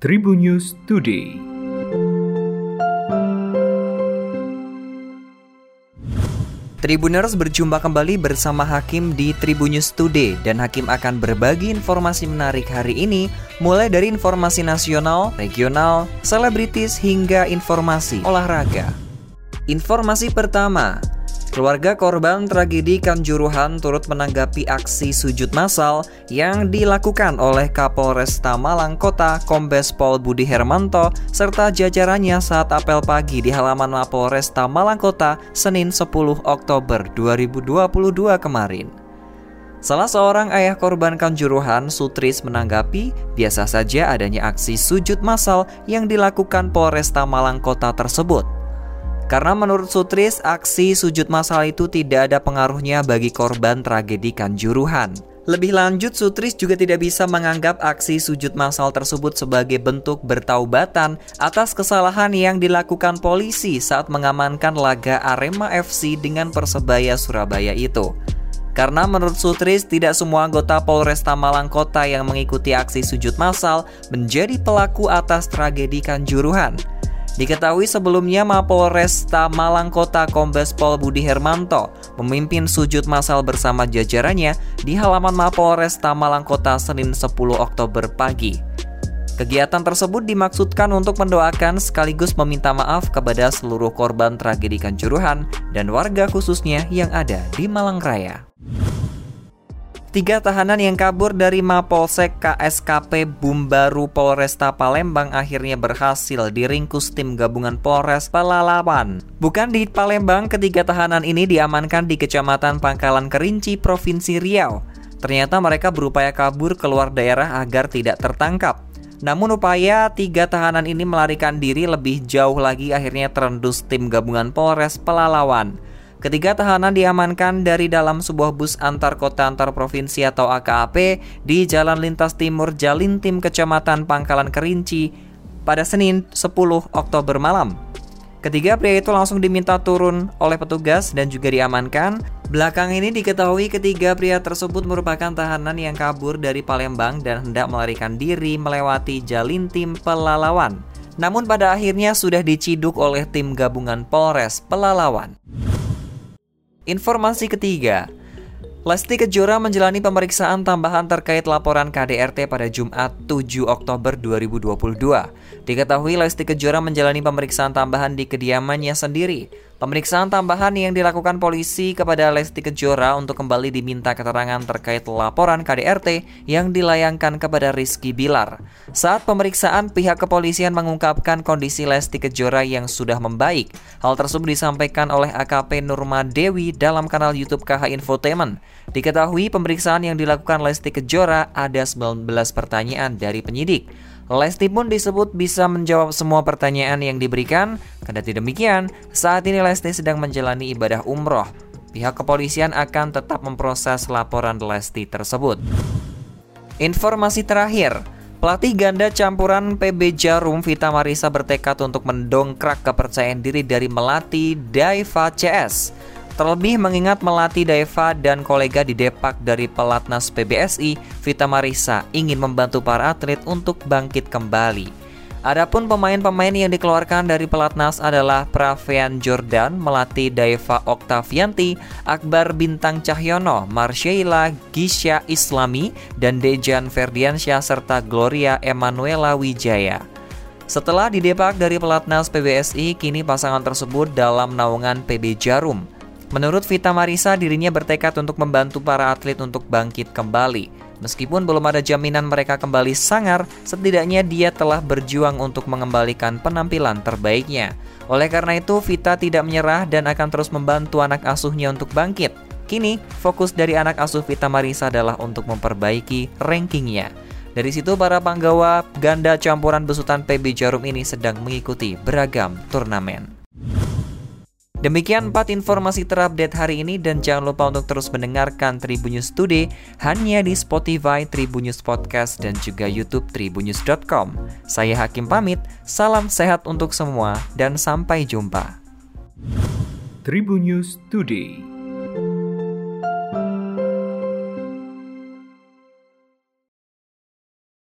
Tribun News Today. Tribuners berjumpa kembali bersama Hakim di Tribun News Today dan Hakim akan berbagi informasi menarik hari ini mulai dari informasi nasional, regional, selebritis hingga informasi olahraga. Informasi pertama, Keluarga korban tragedi Kanjuruhan turut menanggapi aksi sujud massal yang dilakukan oleh Kapolresta Malang Kota Kombes Pol Budi Hermanto serta jajarannya saat apel pagi di halaman Mapolresta Malang Kota Senin 10 Oktober 2022 kemarin. Salah seorang ayah korban Kanjuruhan, Sutris, menanggapi biasa saja adanya aksi sujud massal yang dilakukan Polresta Malang Kota tersebut. Karena menurut Sutris, aksi sujud massal itu tidak ada pengaruhnya bagi korban tragedi Kanjuruhan. Lebih lanjut, Sutris juga tidak bisa menganggap aksi sujud massal tersebut sebagai bentuk bertaubatan atas kesalahan yang dilakukan polisi saat mengamankan laga Arema FC dengan Persebaya Surabaya itu. Karena menurut Sutris, tidak semua anggota Polresta Malang Kota yang mengikuti aksi sujud massal menjadi pelaku atas tragedi Kanjuruhan. Diketahui sebelumnya Mapolresta Malang Kota Kombes Pol Budi Hermanto memimpin sujud massal bersama jajarannya di halaman Mapolresta Malang Kota Senin 10 Oktober pagi. Kegiatan tersebut dimaksudkan untuk mendoakan sekaligus meminta maaf kepada seluruh korban tragedi Kanjuruhan dan warga khususnya yang ada di Malang Raya. Tiga tahanan yang kabur dari Mapolsek KSKP Bumbaru Polresta Palembang akhirnya berhasil diringkus tim gabungan Polres Pelalawan. Bukan di Palembang, ketiga tahanan ini diamankan di Kecamatan Pangkalan Kerinci, Provinsi Riau. Ternyata mereka berupaya kabur keluar daerah agar tidak tertangkap. Namun upaya tiga tahanan ini melarikan diri lebih jauh lagi akhirnya terendus tim gabungan Polres Pelalawan. Ketiga tahanan diamankan dari dalam sebuah bus antar kota antar provinsi atau AKAP di Jalan Lintas Timur Jalintim Kecamatan Pangkalan Kerinci pada Senin 10 Oktober malam. Ketiga pria itu langsung diminta turun oleh petugas dan juga diamankan. Belakang ini diketahui ketiga pria tersebut merupakan tahanan yang kabur dari Palembang dan hendak melarikan diri melewati Jalintim Pelalawan. Namun pada akhirnya sudah diciduk oleh tim gabungan Polres Pelalawan. Informasi ketiga, Lesti Kejora menjalani pemeriksaan tambahan terkait laporan KDRT pada Jumat 7 Oktober 2022. Diketahui Lesti Kejora menjalani pemeriksaan tambahan di kediamannya sendiri. Pemeriksaan tambahan yang dilakukan polisi kepada Lesti Kejora untuk kembali diminta keterangan terkait laporan KDRT yang dilayangkan kepada Rizky Bilar. Saat pemeriksaan, pihak kepolisian mengungkapkan kondisi Lesti Kejora yang sudah membaik. Hal tersebut disampaikan oleh AKP Nurma Dewi dalam kanal YouTube KH Infotainment. Diketahui pemeriksaan yang dilakukan Lesti Kejora ada 19 pertanyaan dari penyidik. Lesti pun disebut bisa menjawab semua pertanyaan yang diberikan. Kendati demikian, saat ini Lesti sedang menjalani ibadah umroh. Pihak kepolisian akan tetap memproses laporan Lesti tersebut. Informasi terakhir, Pelatih ganda campuran PB Jarum Vita Marisa bertekad untuk mendongkrak kepercayaan diri dari Melati Daiva CS. Terlebih mengingat melatih Daeva dan kolega di Depak dari pelatnas PBSI, Vita Marisa ingin membantu para atlet untuk bangkit kembali. Adapun pemain-pemain yang dikeluarkan dari pelatnas adalah Pravian Jordan, melatih Daeva Oktavianti, Akbar Bintang Cahyono, Marsheila Gisha Islami, dan Dejan Ferdiansyah serta Gloria Emanuela Wijaya. Setelah didepak dari pelatnas PBSI, kini pasangan tersebut dalam naungan PB Jarum. Menurut Vita Marisa, dirinya bertekad untuk membantu para atlet untuk bangkit kembali. Meskipun belum ada jaminan mereka kembali sangar, setidaknya dia telah berjuang untuk mengembalikan penampilan terbaiknya. Oleh karena itu, Vita tidak menyerah dan akan terus membantu anak asuhnya untuk bangkit. Kini, fokus dari anak asuh Vita Marisa adalah untuk memperbaiki rankingnya. Dari situ, para panggawa ganda campuran besutan PB Jarum ini sedang mengikuti beragam turnamen. Demikian empat informasi terupdate hari ini dan jangan lupa untuk terus mendengarkan Tribunnews Today hanya di Spotify, Tribunnews Podcast dan juga YouTube tribunnews.com. Saya Hakim pamit, salam sehat untuk semua dan sampai jumpa. Tribunnews Today.